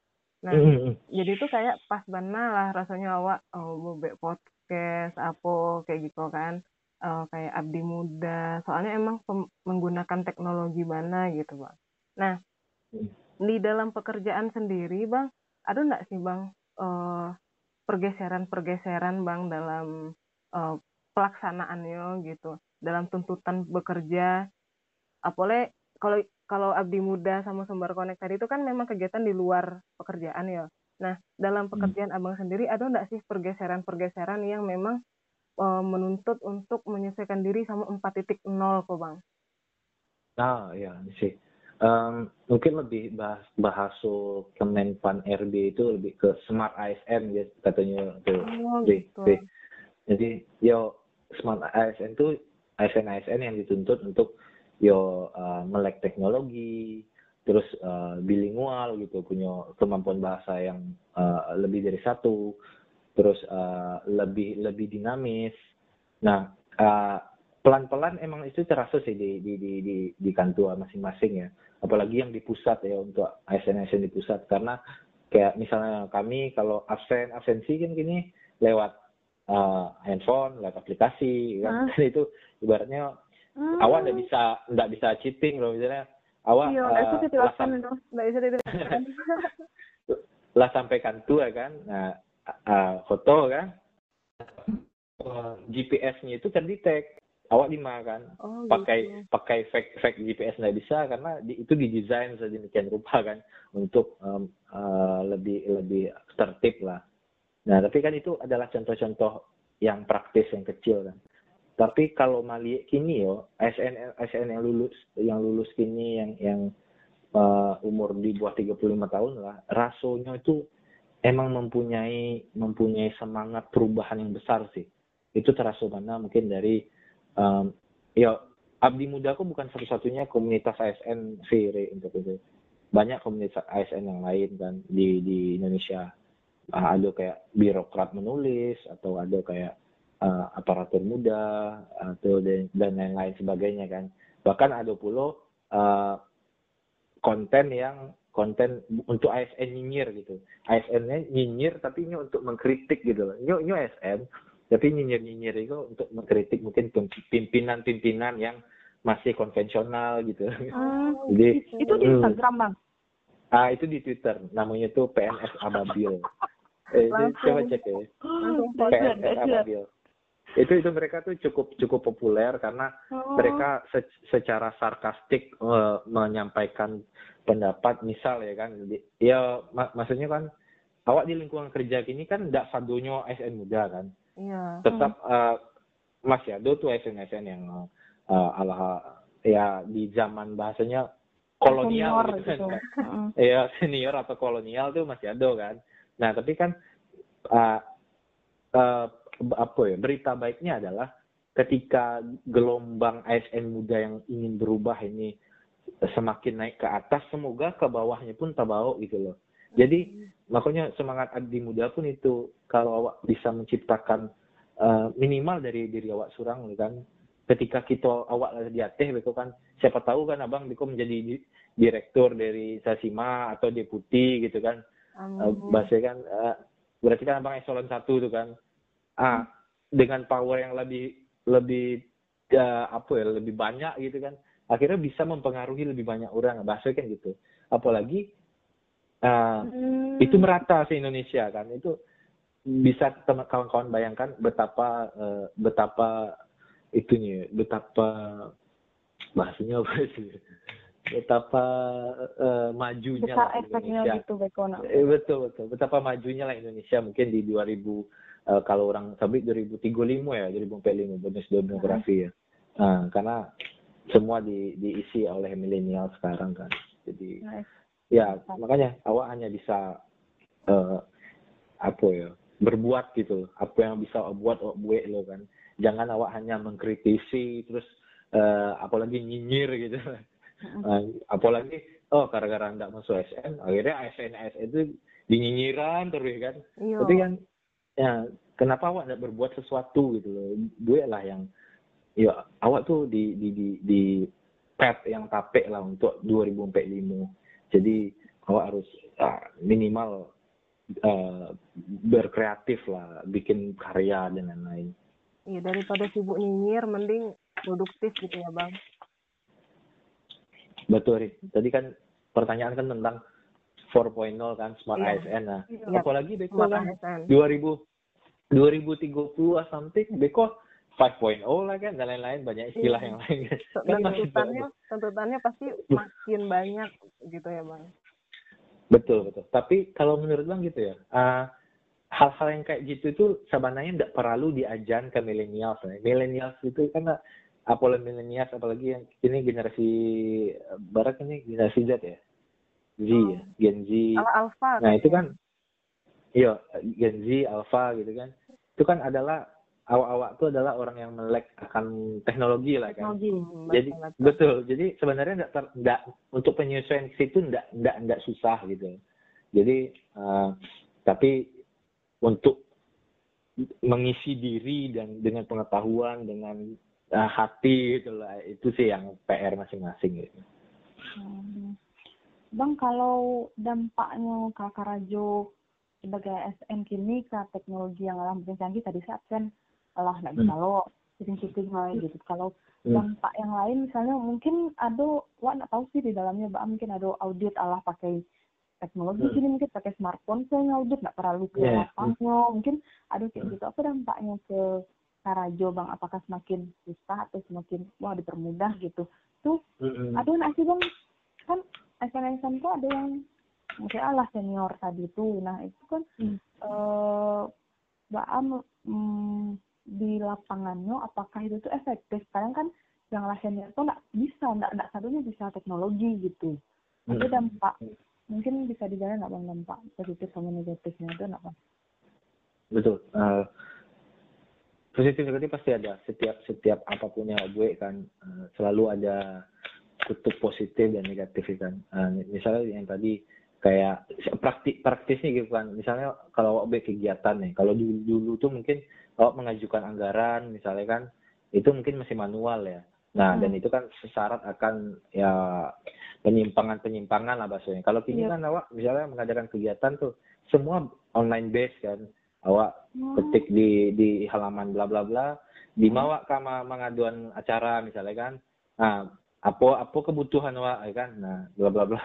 Nah, Hmm. jadi tuh kayak pas banget lah rasanya awak oh, bebek podcast apa kayak gitu kan. Eh, kayak abdi muda. Soalnya emang menggunakan teknologi mana gitu bang. Nah di dalam pekerjaan sendiri bang ada nggak sih bang eh, pergeseran-pergeseran bang dalam eh, pelaksanaannya gitu? Dalam tuntutan bekerja? Apalagi kalau kalau abdi muda sama sumber konek tadi itu kan memang kegiatan di luar pekerjaan ya. Nah, dalam pekerjaan abang sendiri ada nggak sih pergeseran-pergeseran yang memang eh, menuntut untuk menyesuaikan diri sama 4.0 kok bang? Ah ya sih. Em, mungkin lebih bahas bahasa Kemenpan RB itu lebih ke smart ASN ya katanya tuh. Oh gitu. di- Jadi yo smart ASN itu ASN ASN yang dituntut untuk yo eh, melek teknologi, terus eh, bilingual gitu, punya kemampuan bahasa yang eh, lebih dari satu, terus eh, lebih lebih dinamis. Nah eh, pelan-pelan emang itu terasa sih di di di di, di kantor masing-masing ya. Apalagi yang di pusat ya untuk ASN-ASN di pusat karena kayak misalnya kami kalau absen absensi kan gini lewat uh, handphone, lewat aplikasi kan. Ah. itu ibaratnya Hmm. awak nggak bisa nggak bisa cheating loh misalnya awak Iya, bisa lah, sam- lah sampaikan tuh ya kan nah, foto kan Eh, GPS-nya itu terdetek awak lima kan Oh, pakai gitu. pakai fake fake GPS nggak bisa karena di- itu didesain sedemikian rupa kan untuk eh, lebih lebih tertib lah. Nah tapi kan itu adalah contoh-contoh yang praktis yang kecil kan. Tapi kalau melihat kini yo ASN ASN yang lulus yang lulus kini yang yang eh, umur di bawah 35 tahun lah rasonya itu emang mempunyai mempunyai semangat perubahan yang besar sih. Itu terasa mana mungkin dari em, ya Abdi Muda aku bukan satu-satunya komunitas ASN sih untuk itu. Banyak komunitas ASN yang lain kan di di Indonesia. Ah, ada kayak birokrat menulis atau ada kayak ah, aparatur muda atau dan, dan lain-lain sebagainya kan. Bahkan ada pula ah, konten yang konten untuk ASN nyinyir gitu. ASN-nya nyinyir tapi ini untuk mengkritik gitu loh. Ini, ini ASN tapi nyinyir-nyinyir itu untuk mengkritik mungkin pimpinan-pimpinan yang masih konvensional gitu. Hmm. Jadi Itu di Hmm. Instagram bang. ah itu di Twitter namanya tuh PNS Ababil. Eh, Langsung. coba cek ya. Langsung PNS dahsyat. Ababil. Itu itu mereka tuh cukup cukup populer karena Oh. mereka se- secara sarkastik eh, menyampaikan pendapat misal ya kan ya mak- maksudnya kan awak di lingkungan kerja kini kan tidak sadonyo ASN muda kan Iya. tetap eh, masih ada tuh ASN-ASN yang eh, ala ya di zaman bahasanya kolonial Senior gitu kan gitu. Mm. ya senior atau kolonial tuh masih ada kan nah tapi kan eh, eh, apa ya berita baiknya adalah ketika gelombang ASN muda yang ingin berubah ini semakin naik ke atas semoga ke bawahnya pun terbawa gitu loh. Jadi makanya semangat abdi muda pun itu kalau awak bisa menciptakan eh, minimal dari diri awak surang kan. Ketika kita awak lagi di atas begitu kan. Siapa tahu kan abang biko menjadi di- direktur dari Sasima atau deputi gitu kan. Eh, Amin. bahasa kan eh, berarti kan abang eselon satu tuh kan ah dengan power yang lebih lebih eh, apa ya lebih banyak gitu kan akhirnya bisa mempengaruhi lebih banyak orang bahasa kan gitu apalagi eh, Hmm. itu merata se Indonesia kan itu bisa teman kawan-kawan bayangkan betapa eh, betapa itunya betapa bahasanya apa sih betapa eh, majunya lah Indonesia gitu. Eh, betul betul betapa majunya lah Indonesia mungkin di 2000 eh, kalau orang sabit 2035 ya 2045 bonus demografi ya. Nah, karena semua di, diisi oleh milenial sekarang kan. Jadi Nice. ya makanya awak hanya bisa eh, apa ya berbuat gitu. Apa yang bisa awak buat awak buat lo kan. Jangan awak hanya mengkritisi terus eh, apalagi nyinyir gitu. Eh, apalagi oh gara-gara nggak masuk SN akhirnya ASN ASN itu dinyinyiran terus kan. Iya. tapi kan ya kenapa awak nggak berbuat sesuatu gitu loh gue lah yang ya awak tuh di di di, di pet yang tapek lah untuk 2045 jadi awak harus ah, minimal eh, berkreatif lah bikin karya dan lain-lain Iya, daripada sibuk nyinyir, mending produktif gitu ya, Bang. betul tadi kan pertanyaan kan tentang 4.0 kan smart Iya. ASN nah Iya. apalagi Beko kan ASN. 2000 2030 or something Beko 5.0 lah kan dan lain-lain banyak istilah Iya. yang lain. Kan Dan tuntutannya, tuntutannya pasti makin banyak gitu ya, Bang. betul betul. Tapi kalau menurut bang gitu ya uh, hal-hal yang kayak gitu itu sebenarnya tidak perlu diajar ke milenial milenial itu kan apalagi milenial apalagi yang ini generasi barat ini generasi Z ya. Z ya Gen Z. Ala alfa. Nah itu kan, iya Gen Z, Alpha gitu kan, itu kan adalah awak-awak itu adalah orang yang melek akan teknologi lah kan. Teknologi. Jadi betul, jadi sebenarnya enggak, ter, enggak untuk penyesuaian ke situ enggak, enggak, enggak susah gitu. Jadi eh, tapi untuk mengisi diri dan dengan pengetahuan dengan eh, hati gitu lah itu sih yang PR masing-masing gitu. Bang, kalau dampaknya Kakak Rajo sebagai SN kini ke teknologi yang alam makin canggih tadi saya absen. Lah nggak bisa lo sering-sering lah gitu. Kalau Hmm. dampak yang lain misalnya mungkin ada wah nggak tahu sih di dalamnya Mbak mungkin ada audit Allah pakai teknologi Hmm. mungkin pakai smartphone saya ngaudit nggak terlalu ke Yeah. lapangnya mungkin ada kayak gitu. Apa dampaknya ke Karajo bang apakah semakin susah atau semakin wah dipermudah gitu. Tuh ada nggak sih bang? Kan SNSN tuh ada yang mungkin Allah senior tadi tuh. Nah itu kan Hmm. eh Mbak Am mm, di lapangannya apakah itu tuh efektif? Kadang kan yang lah senior tuh nggak bisa nggak nggak satunya bisa teknologi gitu. Ada Mm. dampak mungkin bisa dijalan nggak bang? Dampak positif sama negatifnya itu nggak bang? Betul. Eh, positif negatif pasti ada. Setiap setiap apa pun yang gue kan eh, selalu ada kutub positif dan negatif kan. Eh, misalnya yang tadi kayak praktik praktisnya gitu kan. Misalnya kalau awak kegiatan nih kalau dulu dulu tuh mungkin awak mengajukan anggaran misalnya kan itu mungkin masih manual ya. Nah Hmm. dan itu kan syarat akan ya penyimpangan penyimpangan lah bahasanya. Kalau kini Iya. kan awak misalnya mengadakan kegiatan tuh semua online base kan. Awak Hmm. ketik di di halaman bla bla bla dibawa ke ma- pengaduan acara misalnya kan. Nah apa apa kebutuhan wa ya kan. Nah bla bla bla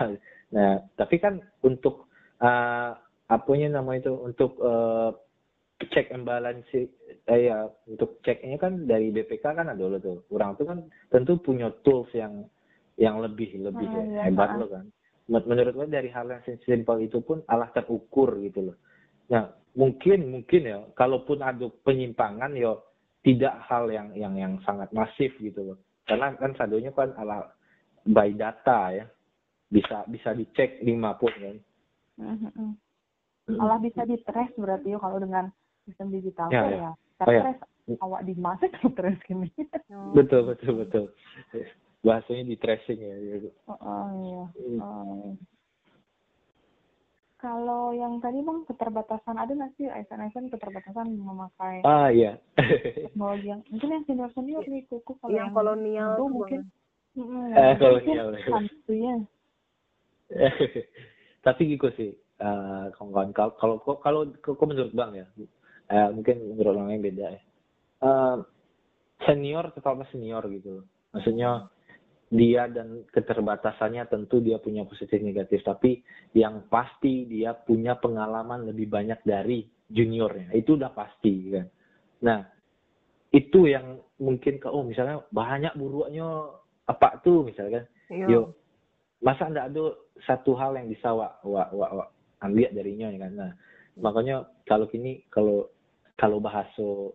nah tapi kan untuk uh, apanya nama itu untuk eh, cek and balance eh, ya untuk ceknya kan dari BPK kan ada loh tuh. Orang tuh kan tentu punya tools yang yang lebih lebih Ah, ya, hebat loh kan. Men- menurut gue dari hal yang simpel itu pun alah terukur gitu loh. Nah mungkin mungkin ya kalaupun ada penyimpangan ya tidak hal yang yang yang sangat masif gitu loh. Karena kan sadonya kan ala by data ya bisa bisa dicek lima pun kan Mhm, mhm. Malah bisa di trace berarti ya kalau dengan sistem digital Ya, ya. ya. Oh, ya. Trace awak di masa kalau trace gini. Oh, betul betul betul bahasanya di tracing ya gitu. Oh, oh, iya. Hmm. Oh, iya. Kalau yang tadi bang keterbatasan ada nggak sih ASN keterbatasan memakai ah iya teknologi yang mungkin yang senior senior nih kuku kalau yang kolonial muda tuh, mungkin Eh, yang kolonial, mungkin ya. santunya tapi gitu sih eh, kawan-kawan. Kalau kalau kalau kalau menurut bang ya eh, mungkin menurut orang lain beda ya. Eh, senior tetap senior gitu. Maksudnya dia dan keterbatasannya tentu dia punya positif negatif. Tapi yang pasti dia punya pengalaman lebih banyak dari juniornya. Itu udah pasti kan. Nah itu yang mungkin ke oh misalnya banyak buruannya apa tuh misalnya kan Iya. Yo, masa ndak ada satu hal yang bisa wa, wa, wa, wa ambil darinya ya kan. Nah, makanya kalau kini kalau kalau bahasa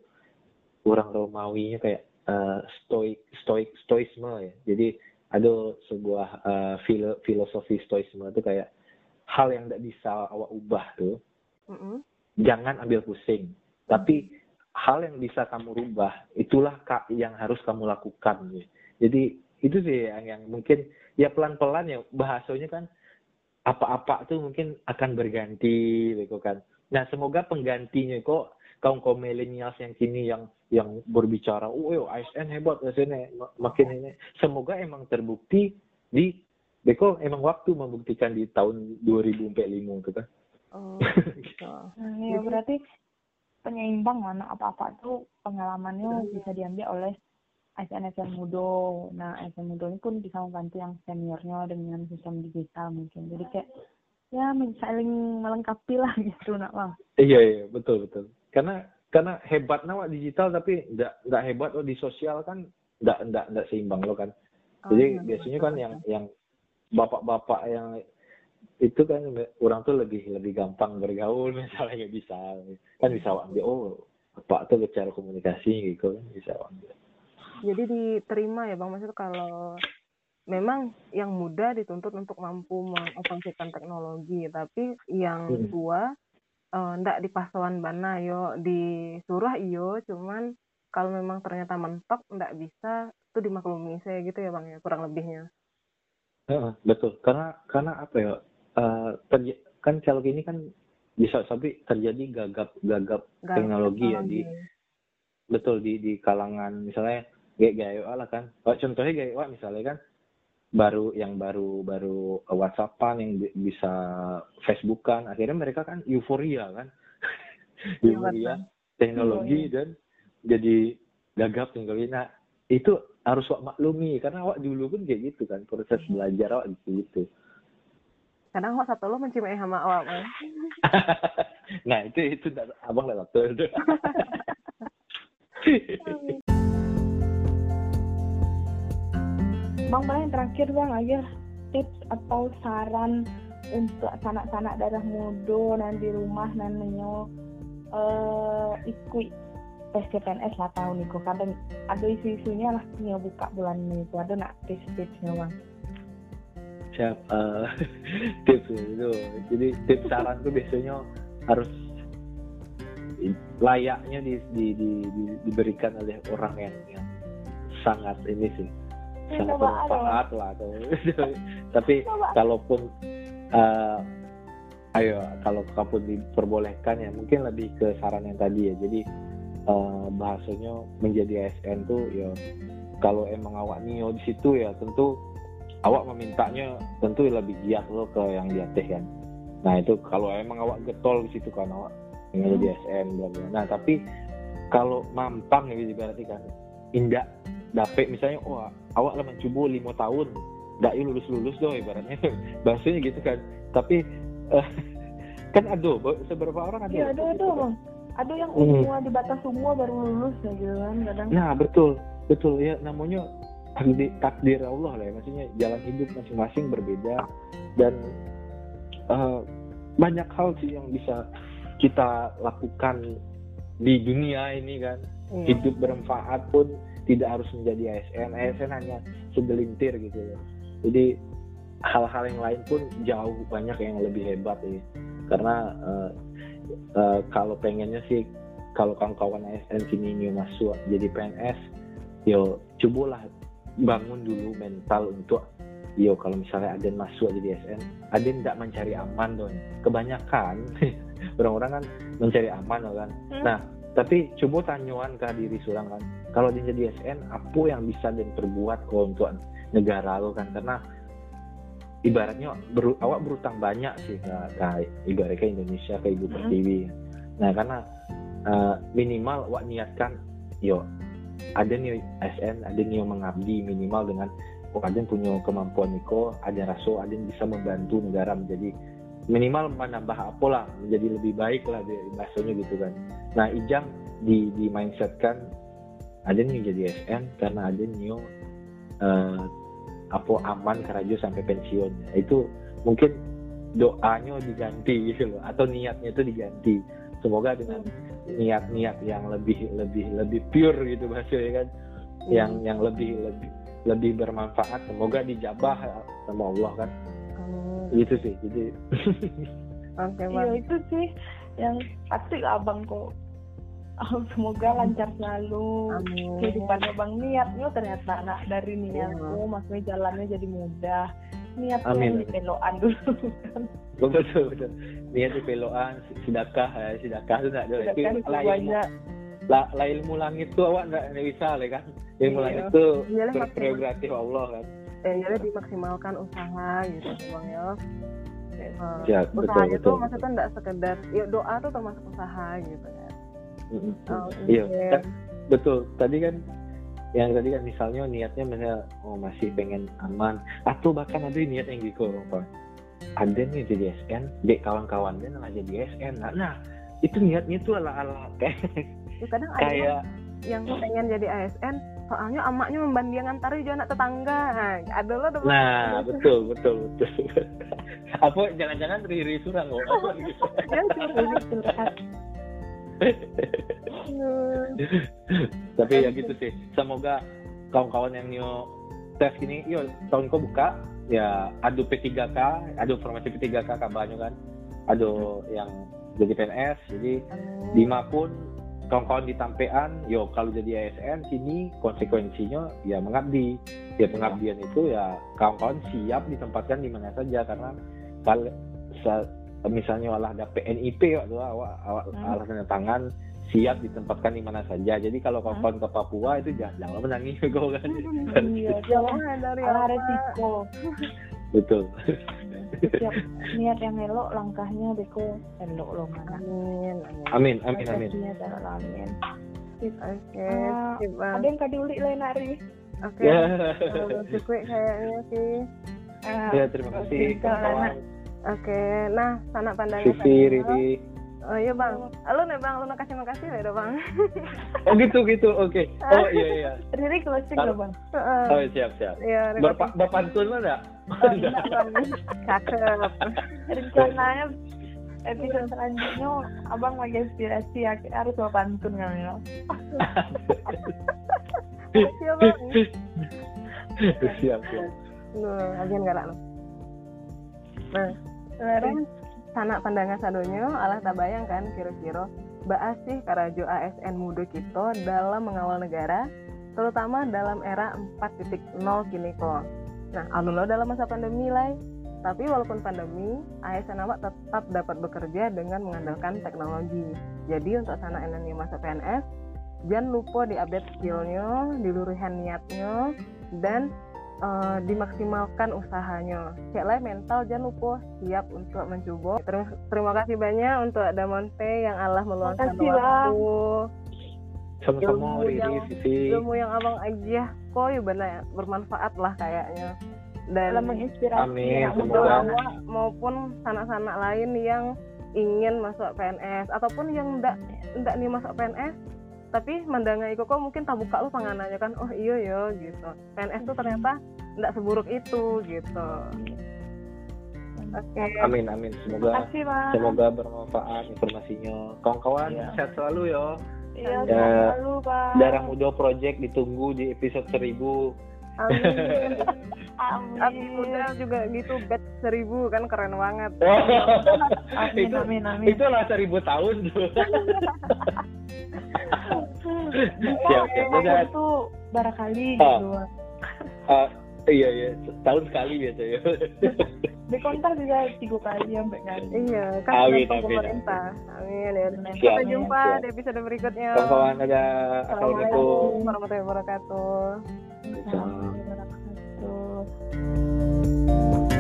orang Romawinya kayak eh, stoik stoik stoisme ya. Jadi ada sebuah eh, filo- filosofi stoisme itu kayak hal yang tidak bisa awak ubah tuh Mm-mm. jangan ambil pusing. Tapi hal yang bisa kamu rubah itulah yang harus kamu lakukan. gitu. Jadi itu sih yang, yang mungkin ya pelan-pelan ya bahasanya kan apa-apa tuh mungkin akan berganti gitu kan. Nah semoga penggantinya kok kaum kaum milenials yang kini yang yang berbicara, oh yo ASN hebat ASN mak- makin ini. Semoga emang terbukti di Beko emang waktu membuktikan di tahun 2045 itu kan. Oh, gitu. Ya berarti penyeimbang mana apa-apa tuh pengalamannya bisa diambil oleh ASN-ASN muda. Nah, ASN muda ini pun bisa membantu yang seniornya dengan sistem digital mungkin. Jadi kayak ya saling melengkapi lah gitu nak bang. Iya iya betul betul. Karena karena hebatnya wak digital tapi nggak nggak hebat lo di sosial kan nggak nggak nggak seimbang lo kan. Oh, Jadi iya, biasanya betul, kan yang betul. yang bapak-bapak yang itu kan orang tuh lebih lebih gampang bergaul misalnya bisa kan bisa ambil oh bapak tuh cara komunikasi gitu kan bisa ambil. Jadi diterima ya Bang. Maksudnya kalau memang yang muda dituntut untuk mampu mengoperasikan teknologi, tapi yang Hmm. tua eh, ndak dipasauan bana yo. Disuruh iyo cuman kalau memang ternyata mentok ndak bisa itu dimaklumi saya gitu ya Bang ya kurang lebihnya. Heeh, betul. Karena karena apa ya terj- kan kalau gini kan bisa tapi terjadi gagap gagap Nggak teknologi ya di betul di di kalangan. Misalnya kayak gaya lah kan. Oh, contohnya gaya Wak misalnya kan baru yang baru baru WhatsAppan yang bi- bisa Facebookan. Akhirnya mereka kan euforia kan. Iya, euforia teknologi dan jadi gagap kali nah itu harus awak maklumi. Karena awak dulu pun kayak gitu kan proses belajar awak gitu. Gitu kadang kok satu lo mencimai sama awak nah itu itu abang nggak tahu Bang paling terakhir bang aja tips atau saran untuk sanak-sanak darah muda dan di rumah dan menyo eh ikut tes CPNS lah tahun ini kadang ada isu-isunya lah nyo buka bulan ini. Itu ada nak tips-tipsnya bang? Siap eh, tips itu. Jadi tips saran tuh biasanya harus layaknya di, di, di- di- diberikan oleh orang yang, yang sangat ini sih sangat ada, bermanfaat lah tapi kalaupun eh, ayo kalau kamu diperbolehkan ya mungkin lebih ke saran yang tadi ya. Jadi eh, bahasanya menjadi ASN tuh ya kalau emang awak nio di situ ya tentu awak memintanya tentu lebih giat lo ke yang di atas kan. Nah itu kalau emang awak getol di situ kan awak ingin jadi ASN bla bla. nah tapi kalau mampang ya berarti kan indah dapet misalnya oh awak lah mencoba lima tahun. Nggak lulus lulus doh ibaratnya. Bahasanya gitu kan. Tapi eh, kan ada seberapa orang ada? Iya ada bang. Ada yang Hmm. semua di batas semua baru lulus ya gitu kan kadang. Nah betul. Betul ya namanya takdir, takdir Allah lah ya. Maksudnya jalan hidup masing-masing berbeda. Dan eh, banyak hal sih yang bisa kita lakukan di dunia ini kan. Iya. hidup bermanfaat pun tidak harus menjadi ASN ASN hanya segelintir gitu loh jadi hal-hal yang lain pun jauh banyak yang lebih hebat ya karena eh, eh, kalau pengennya sih kalau kawan-kawan ASN sini new masuk jadi PNS yo cobalah bangun dulu mental untuk yo kalau misalnya Aden masuk jadi ASN Aden tidak mencari aman dong kebanyakan orang-orang kan mencari aman loh kan Hmm. nah tapi coba tanyuan ke diri surang kan. Kalau dia jadi ASN apa yang bisa dan perbuat kok untuk negara lo kan? Karena ibaratnya beru- awak berutang banyak sih ke, ke ibaratnya ke Indonesia ke Ibu Hmm. Pertiwi. Nah karena eh, minimal awak niatkan yo ada nih ASN ada nih yang mengabdi minimal dengan oh ada yang punya kemampuan Niko ada raso ada yang bisa membantu negara menjadi minimal menambah apa lah menjadi lebih baik lah di bahasanya gitu kan. Nah ijang di di mindset kan ada nih jadi SN karena ada nih eh, apa aman kerja sampai pensiun. Itu mungkin doanya diganti gitu loh atau niatnya itu diganti. Semoga dengan niat-niat yang lebih lebih lebih pure gitu bahasanya kan. Yang yang lebih lebih lebih bermanfaat semoga dijabah sama Allah kan Gitu sih jadi Oke iya bang. itu sih yang pasti abang kok. Oh, semoga lancar selalu. Amin. kehidupan abang niatnya ternyata anak dari niatmu Iya. maksudnya jalannya jadi mudah. Niatnya Amin. yang dipelokan dulu kan. Betul betul niat di peloan sedekah ya sedekah itu nggak ada itu itu lah ilmu, lah, lah ilmu langit tuh awak nggak bisa lah kan? Ilmu Iya. langit tuh Iya lah, berprerogatif Allah kan Ya, jadi dimaksimalkan usaha gitu bang ya. Eh, ya usaha betul itu betul. maksudnya nggak sekedar ya doa tuh termasuk usaha gitu kan. Oh, iya kan betul. Tadi kan yang tadi kan misalnya niatnya misalnya oh masih pengen aman. Atau bahkan ada niat yang gitu apa ada nih jadi SN dek kawan-kawannya malah jadi SN nah, nah itu niatnya tuh ala ala kayak Ya, kadang ada kayak yang pengen jadi ASN soalnya amaknya membanding antara juga anak tetangga. Nah, ada lo nah betul betul betul. Apa jangan-jangan riri surang kok gitu ya tapi ya gitu sih. Semoga kawan-kawan yang new tes ini yuk tahun kau buka ya adu P3K adu formasi P3K kabarnya kan. Adu yang jadi PNS jadi lima pun kawan-kawan di Tampean yo kalau jadi ASN sini konsekuensinya ya mengabdi. Ya pengabdian itu ya kawan-kawan siap ditempatkan di mana saja karena kalau sa- misalnya olah ada PNIP waktu awak awak Hmm. alat tanda tangan siap ditempatkan di mana saja. Jadi kalau kawan-kawan ke Papua itu jangan jangan menangis. Kau kan? Iya Jangan dari resiko betul setiap niat yang elok langkahnya beko elok lo mana amin amin amin amin amin. Oke, Ah. Ada yang kadi ulik lain hari. Oke, eh, cukup kayaknya sih. Ah, Ya, terima kasih oke. Oke, nah sanak pandangnya tadi. Riri. Oh iya bang, lu nih bang, lu nak kasih makasih ya udah bang. Oh gitu gitu, oke. Oh iya iya. Riri closing loh bang. Oh siap siap. Iya, terima Berpa berpantun mana? kasih. Enggak, Bang. Cakep. Rencananya episode selanjutnya abang lagi inspirasi ya harus bawa pantun kan ya. Iya bang. siap siap. Agian galak lu. Nah, Kemarin sanak pandangan sadonya alah tak bayang kan kira-kira baas sih karajo ASN muda kita dalam mengawal negara terutama dalam era 4.0 kini kok. Nah lo dalam masa pandemi lah. Tapi walaupun pandemi ASN awak tetap dapat bekerja dengan mengandalkan teknologi. Jadi untuk sana enani masa PNS jangan lupa diupdate skillnya diluruhkan niatnya dan eh, dimaksimalkan usahanya. Cek lah mental jangan lupa siap untuk mencoba terima, terima kasih banyak untuk Damonte yang Allah meluangkan waktu. Sama-sama Ilmu Riri, ilmu yang abang aja kok ya benar bermanfaat lah kayaknya. Dan dalam menginspirasi. Amin, muda. awak maupun sanak-sanak lain yang ingin masuk PNS ataupun yang ndak ndak nih masuk PNS tapi mandangnya iku kok mungkin tak buka lu panganannya kan oh iya ya gitu PNS tuh ternyata ndak seburuk itu gitu oke Amin amin. Semoga Makasih bang. semoga bermanfaat informasinya. Kawan-kawan Iya. sehat selalu ya. Iya, Ya. sehat selalu. Darah Muda Project ditunggu di episode 1000. Amin Amin. Muda juga gitu batch seribu kan keren banget Amin, itu amin, amin. itu lah 1000 tahun tuh. Siap siap. itu barangkali Ah. gitu. Ah, iya iya setahun sekali biasa ya. Di kontak juga tiga kali sampai kali. iya kan Amin, amin, pemerintah amin ya sampai amin, jumpa siap. di episode berikutnya Kawan-kawan ada assalamualaikum. Assalamualaikum warahmatullahi wabarakatuh Waalaikumsalam wabarakatuh.